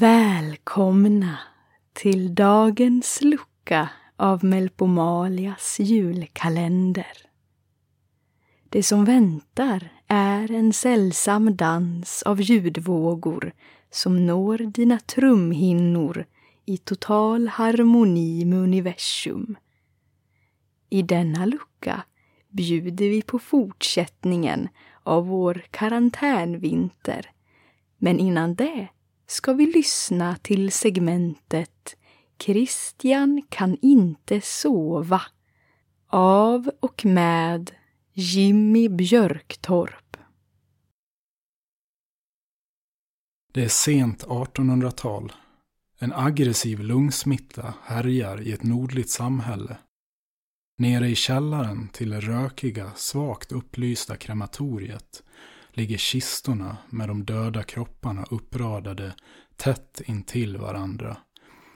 Välkomna till dagens lucka av Melpomalias julkalender. Det som väntar är en sällsam dans av ljudvågor som når dina trumhinnor i total harmoni med universum. I denna lucka bjuder vi på fortsättningen av vår karantänvinter. Men innan det ska vi lyssna till segmentet Christian kan inte sova av och med Jimmy Björktorp. Det är sent 1800-tal. En aggressiv lungsmitta härjar i ett nordligt samhälle. Nere i källaren till det rökiga, svagt upplysta krematoriet ligger kistorna med de döda kropparna uppradade tätt intill varandra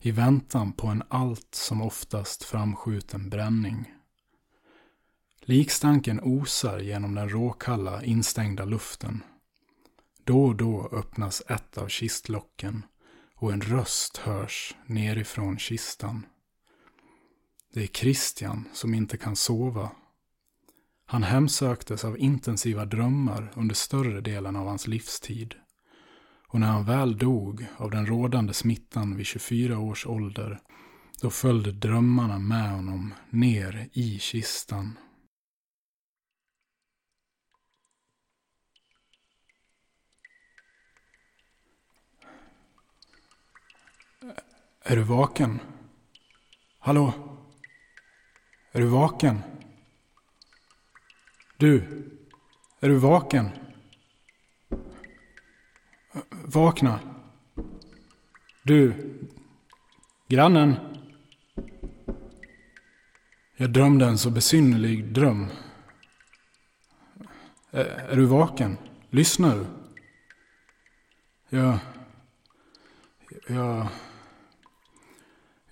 i väntan på en allt som oftast framskjuten bränning. Likstanken osar genom den råkalla instängda luften. Då och då öppnas ett av kistlocken och en röst hörs nerifrån kistan. Det är Christian som inte kan sova. Han hemsöktes av intensiva drömmar under större delen av hans livstid. Och när han väl dog av den rådande smittan vid 24 års ålder, då följde drömmarna med honom ner i kistan. Är du vaken? Hallå? Är du vaken? Du, är du vaken? Vakna. Du, grannen. Jag drömde en så besynnerlig dröm. Är, är du vaken? Lyssnar du? Jag... Jag...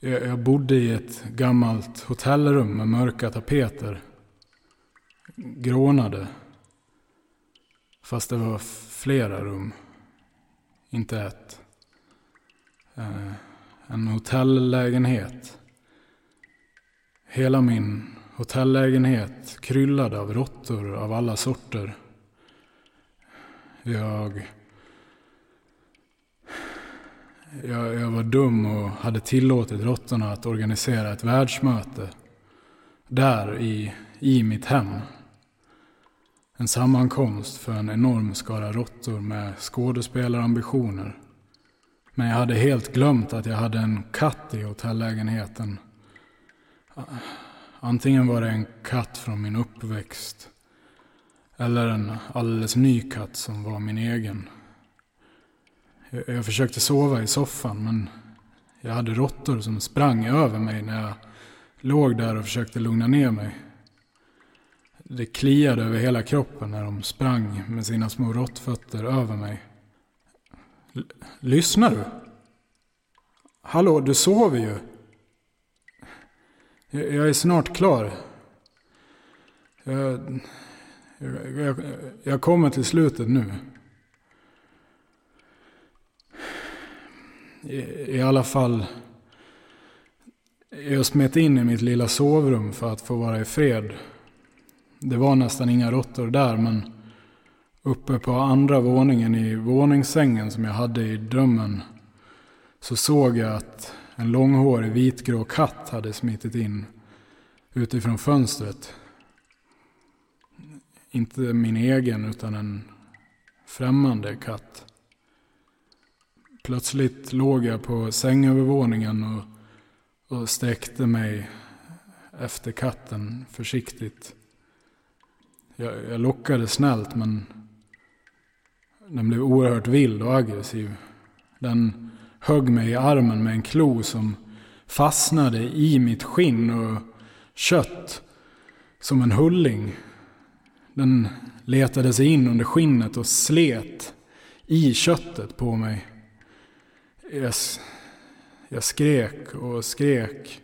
Jag bodde i ett gammalt hotellrum med mörka tapeter. Grånade. Fast det var flera rum. Inte ett. Eh, en hotellägenhet. Hela min hotellägenhet kryllade av råttor av alla sorter. Jag jag, jag, var dum och hade tillåtit råttorna att organisera ett världsmöte. Där i, i mitt hem. En sammankomst för en enorm skara råttor med skådespelarambitioner. Men jag hade helt glömt att jag hade en katt i hotellägenheten. Antingen var det en katt från min uppväxt. Eller en alldeles ny katt som var min egen. Jag försökte sova i soffan men jag hade råttor som sprang över mig när jag låg där och försökte lugna ner mig. Det kliade över hela kroppen när de sprang med sina små råttfötter över mig. L lyssnar du? Hallå, du sover ju. Jag, jag är snart klar. Jag, jag, jag kommer till slutet nu. i, alla fall jag smet in i mitt lilla sovrum för att få vara i fred. Det var nästan inga råttor där men uppe på andra våningen i våningssängen som jag hade i drömmen så såg jag att en långhårig vitgrå katt hade smitit in utifrån fönstret. Inte min egen utan en främmande katt. Plötsligt låg jag på sängövervåningen och, och sträckte mig efter katten försiktigt. Jag, jag lockade snällt men den blev oerhört vild och aggressiv. Den högg mig i armen med en klo som fastnade i mitt skinn och kött som en hulling. Den letade sig in under skinnet och slet i köttet på mig. Jag, jag skrek och skrek.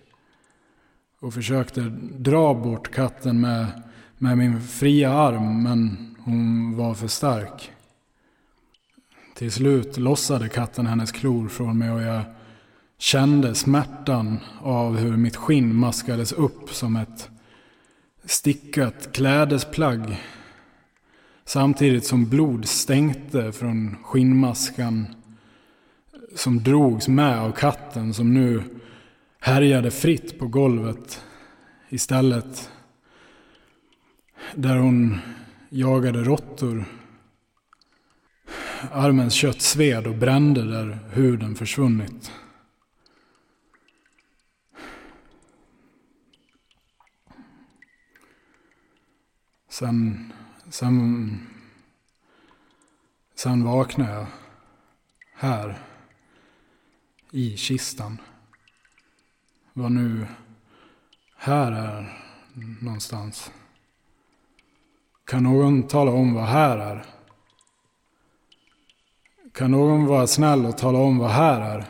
Och försökte dra bort katten med, med min fria arm. Men hon var för stark. Till slut lossade katten hennes klor från mig och jag kände smärtan av hur mitt skinn maskades upp som ett stickat klädesplagg. Samtidigt som blod stänkte från skinnmaskan som drogs med av katten som nu härjade fritt på golvet istället. Där hon jagade råttor. Armens kött sved och brände där huden försvunnit. Sen, sen, sen vaknade jag här i kistan. Vad nu här är någonstans. Kan någon tala om vad här är? Kan någon vara snäll och tala om vad här är?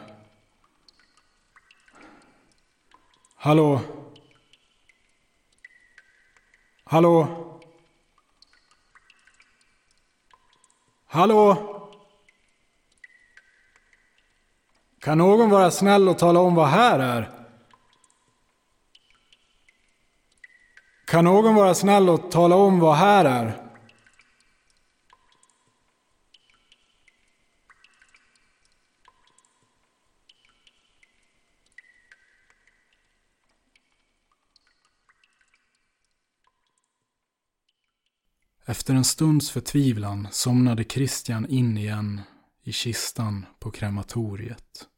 Hallå? Hallå? Hallå? Kan någon vara snäll och tala om vad här är? Kan någon vara snäll och tala om vad här är? Efter en stunds förtvivlan somnade Christian in igen i kistan på krematoriet.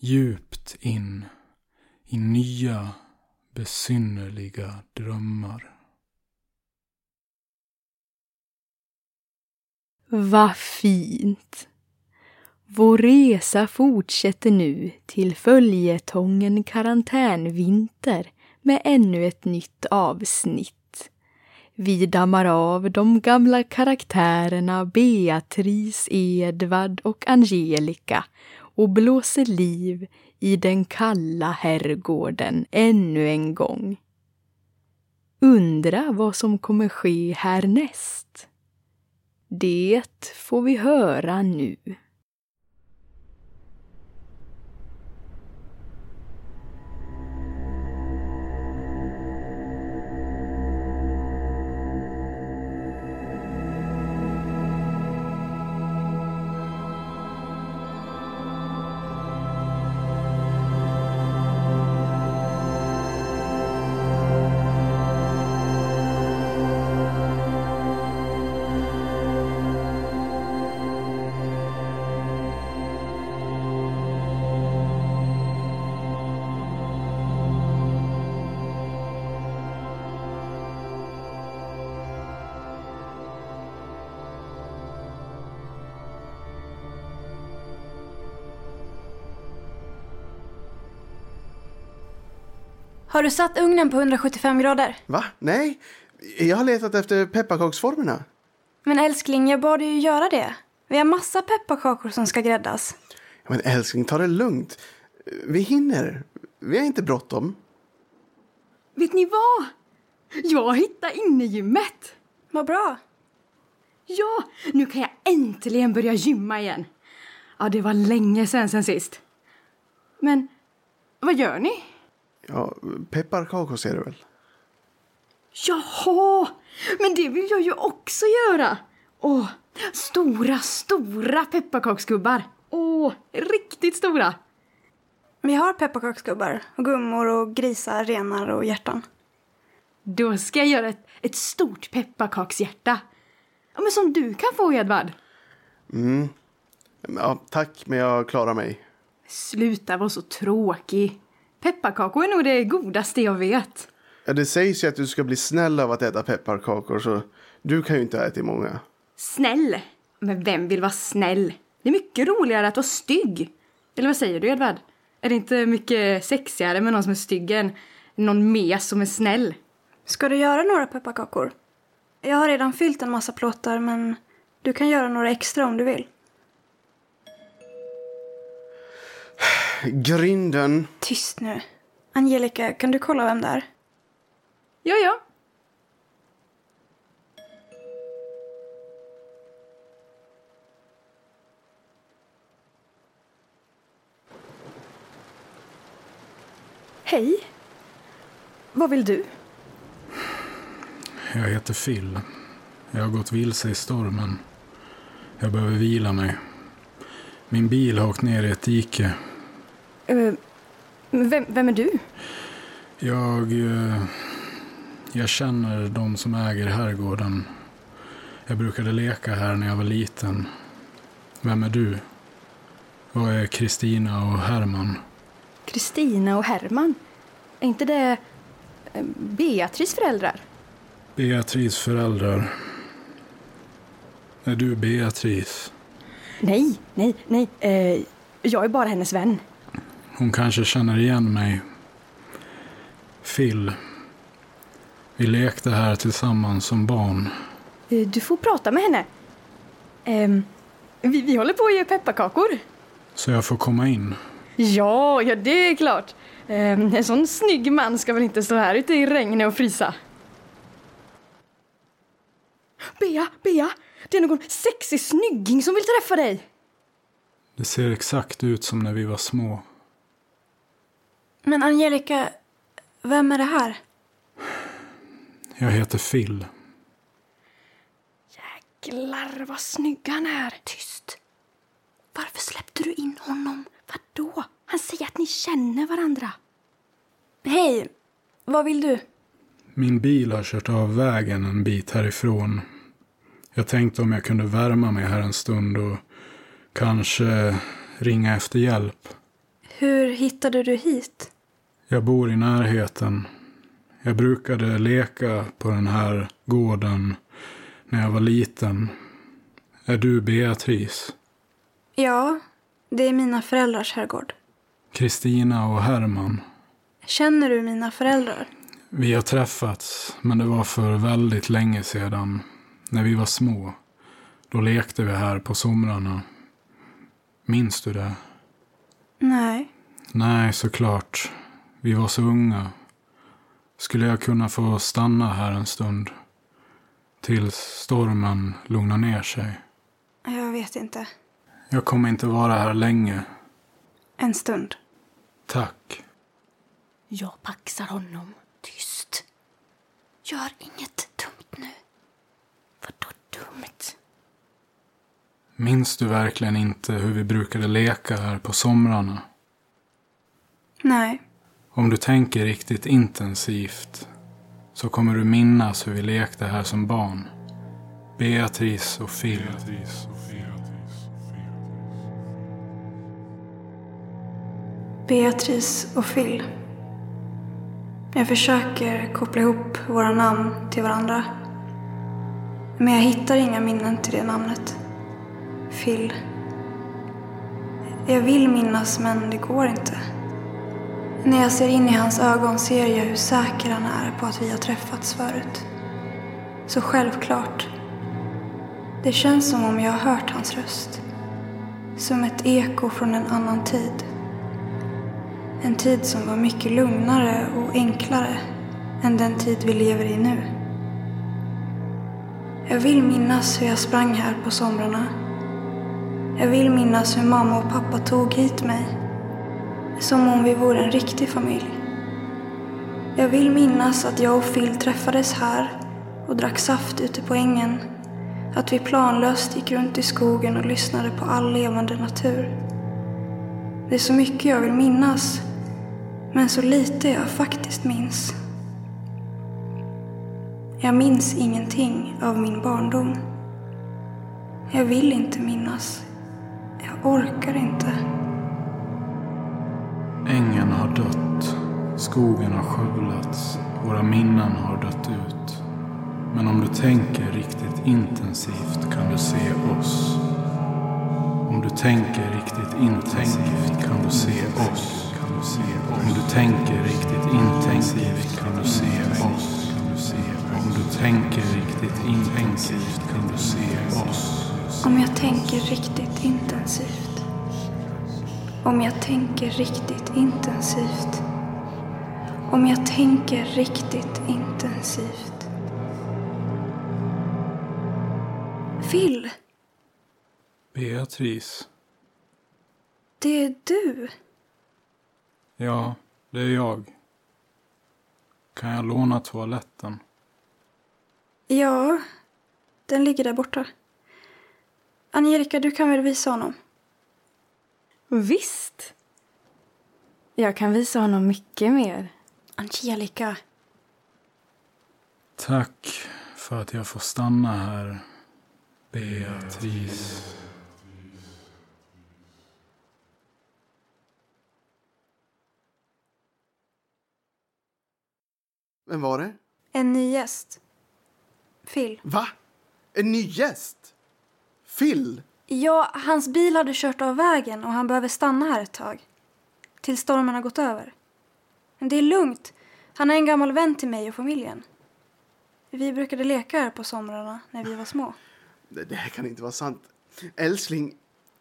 Djupt in i nya besynnerliga drömmar. Vad fint! Vår resa fortsätter nu till följetongen Karantänvinter med ännu ett nytt avsnitt. Vi dammar av de gamla karaktärerna Beatrice, Edvard och Angelica och blåser liv i den kalla herrgården ännu en gång. Undra vad som kommer ske härnäst? Det får vi höra nu. Har du satt ugnen på 175 grader? Va? Nej, jag har letat efter pepparkaksformerna. Men älskling, jag bad dig ju göra det. Vi har massa pepparkakor som ska gräddas. Men älskling, ta det lugnt. Vi hinner. Vi har inte bråttom. Vet ni vad? Jag hittade innegymmet! Vad bra. Ja, nu kan jag äntligen börja gymma igen. Ja, det var länge sedan sen sist. Men, vad gör ni? Ja, pepparkakor ser du väl? Jaha, men det vill jag ju också göra. Åh, stora, stora pepparkaksgubbar. Åh, riktigt stora. Vi har pepparkaksgubbar och gummor och grisar, renar och hjärtan. Då ska jag göra ett, ett stort pepparkakshjärta. Ja, men som du kan få, Edvard. Mm. Ja, tack, men jag klarar mig. Sluta vara så tråkig. Pepparkakor är nog det godaste jag vet. Ja, det sägs ju att du ska bli snäll av att äta pepparkakor, så du kan ju inte äta många. Snäll? Men vem vill vara snäll? Det är mycket roligare att vara stygg. Eller vad säger du, Edvard? Är det inte mycket sexigare med någon som är stygg än någon mes som är snäll? Ska du göra några pepparkakor? Jag har redan fyllt en massa plåtar, men du kan göra några extra om du vill. grinden. Tyst nu. Angelica, kan du kolla vem det är? Ja, ja. Hej. Vad vill du? Jag heter Phil. Jag har gått vilse i stormen. Jag behöver vila mig. Min bil har åkt ner i ett dike Eh, vem, vem är du? Jag... eh, Jag känner de som äger herrgården. Jag brukade leka här när jag var liten. Vem är du? Vad är Kristina och Herman? Kristina och Herman. Är inte det eh, Beatrice föräldrar? Beatrice föräldrar. Är du Beatrice? Nej, nej, nej. Jag är bara hennes vän. Hon kanske känner igen mig. Phil. Vi lekte här tillsammans som barn. Eh, du får prata med henne. Ehm, vi, vi håller på att ge pepparkakor. Så jag får komma in. Ja, ja det är klart. Ehm, en sån snygg man ska väl inte stå här ute i regnet och frysa. Bea, Bea! Det är någon sexig snygging som vill träffa dig. Det ser exakt ut som när vi var små. Men Angelica, vem är det här? Jag heter Phil. Jäklar vad snygg han är. Tyst. Varför släppte du in honom? Vadå? Han säger att ni känner varandra. Hej, vad vill du? Min bil har kört av vägen en bit härifrån. Jag tänkte om jag kunde värma mig här en stund och kanske ringa efter hjälp. Hur hittade du hit? Jag bor i närheten. Jag brukade leka på den här gården när jag var liten. Är du Beatrice? Ja, det är mina föräldrars herrgård. Kristina och Herman? Känner du mina föräldrar? Vi har träffats, men det var för väldigt länge sedan. När vi var små. Då lekte vi här på somrarna. Minns du det? Nej. Nej, såklart. Vi var så unga. Skulle jag kunna få stanna här en stund? Tills stormen lugnar ner sig. Jag vet inte. Jag kommer inte vara här länge. En stund. Tack. Jag paxar honom. Tyst. Gör inget dumt nu. Vadå dumt? Minns du verkligen inte hur vi brukade leka här på somrarna? Nej. Om du tänker riktigt intensivt så kommer du minnas hur vi lekte här som barn. Beatrice och Phil. Beatrice och Phil. Jag försöker koppla ihop våra namn till varandra. Men jag hittar inga minnen till det namnet. Phil. Jag vill minnas men det går inte. När jag ser in i hans ögon ser jag hur säker han är på att vi har träffats förut. Så självklart. Det känns som om jag har hört hans röst. Som ett eko från en annan tid. En tid som var mycket lugnare och enklare än den tid vi lever i nu. Jag vill minnas hur jag sprang här på somrarna. Jag vill minnas hur mamma och pappa tog hit mig. Som om vi vore en riktig familj. Jag vill minnas att jag och Phil träffades här och drack saft ute på ängen. Att vi planlöst gick runt i skogen och lyssnade på all levande natur. Det är så mycket jag vill minnas, men så lite jag faktiskt minns. Jag minns ingenting av min barndom. Jag vill inte minnas. Jag orkar inte. Ängen har dött. Skogen har skövlats. Våra minnen har dött ut. Men om du tänker riktigt intensivt kan du se oss. Om du tänker riktigt intensivt kan du se oss. Om du tänker riktigt intensivt kan du se oss. Om du tänker riktigt intensivt kan du se oss. Om jag tänker riktigt intensivt. Om jag tänker riktigt intensivt. Om jag tänker riktigt intensivt. Phil, Beatrice. det är du. Ja, det är jag. Kan jag låna toaletten? Ja, den ligger där borta. Angelica, du kan väl visa honom? Visst. Jag kan visa honom mycket mer. Angelica. Tack för att jag får stanna här, Beatrice. Vem var det? En ny gäst. Phil. Va? En ny gäst? Phil? Ja, hans bil hade kört av vägen och han behöver stanna här ett tag. Tills stormen har gått över. Men det är lugnt. Han är en gammal vän till mig och familjen. Vi brukade leka här på somrarna när vi var små. Det, det här kan inte vara sant. Älskling,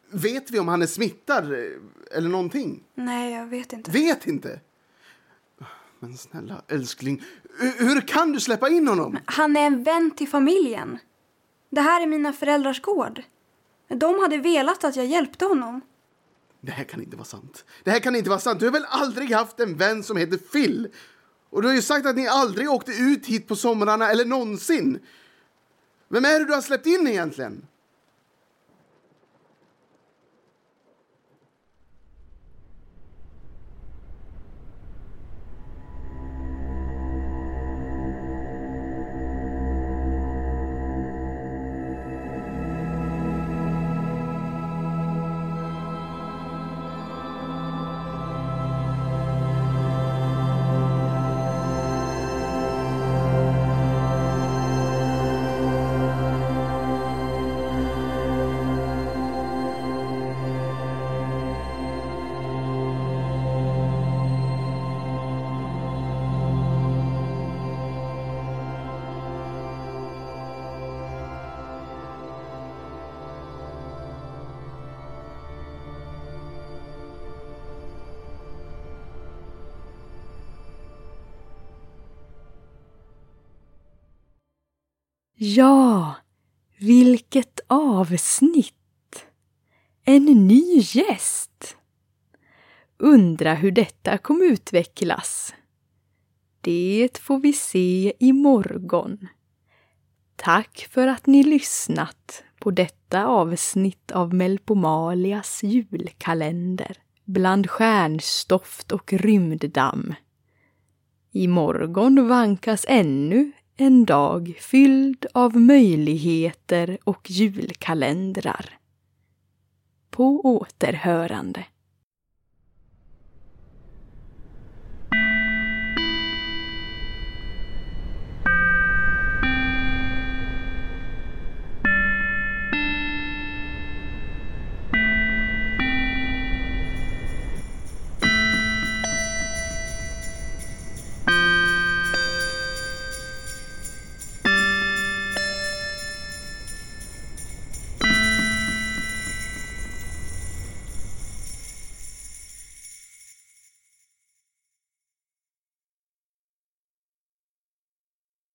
vet vi om han är smittad eh, eller någonting? Nej, jag vet inte. Vet inte? Men snälla älskling, hur, hur kan du släppa in honom? Han är en vän till familjen. Det här är mina föräldrars gård. De hade velat att jag hjälpte honom. Det här kan inte vara sant. Det här kan inte vara sant. Du har väl aldrig haft en vän som heter Phil? Och du har ju sagt att ni aldrig åkte ut hit på somrarna eller någonsin. Vem är det du har släppt in egentligen? Ja, vilket avsnitt! En ny gäst! Undra hur detta kom utvecklas. Det får vi se imorgon. Tack för att ni lyssnat på detta avsnitt av Melpomalias julkalender bland stjärnstoft och rymddamm. Imorgon vankas ännu en dag fylld av möjligheter och julkalendrar. På återhörande.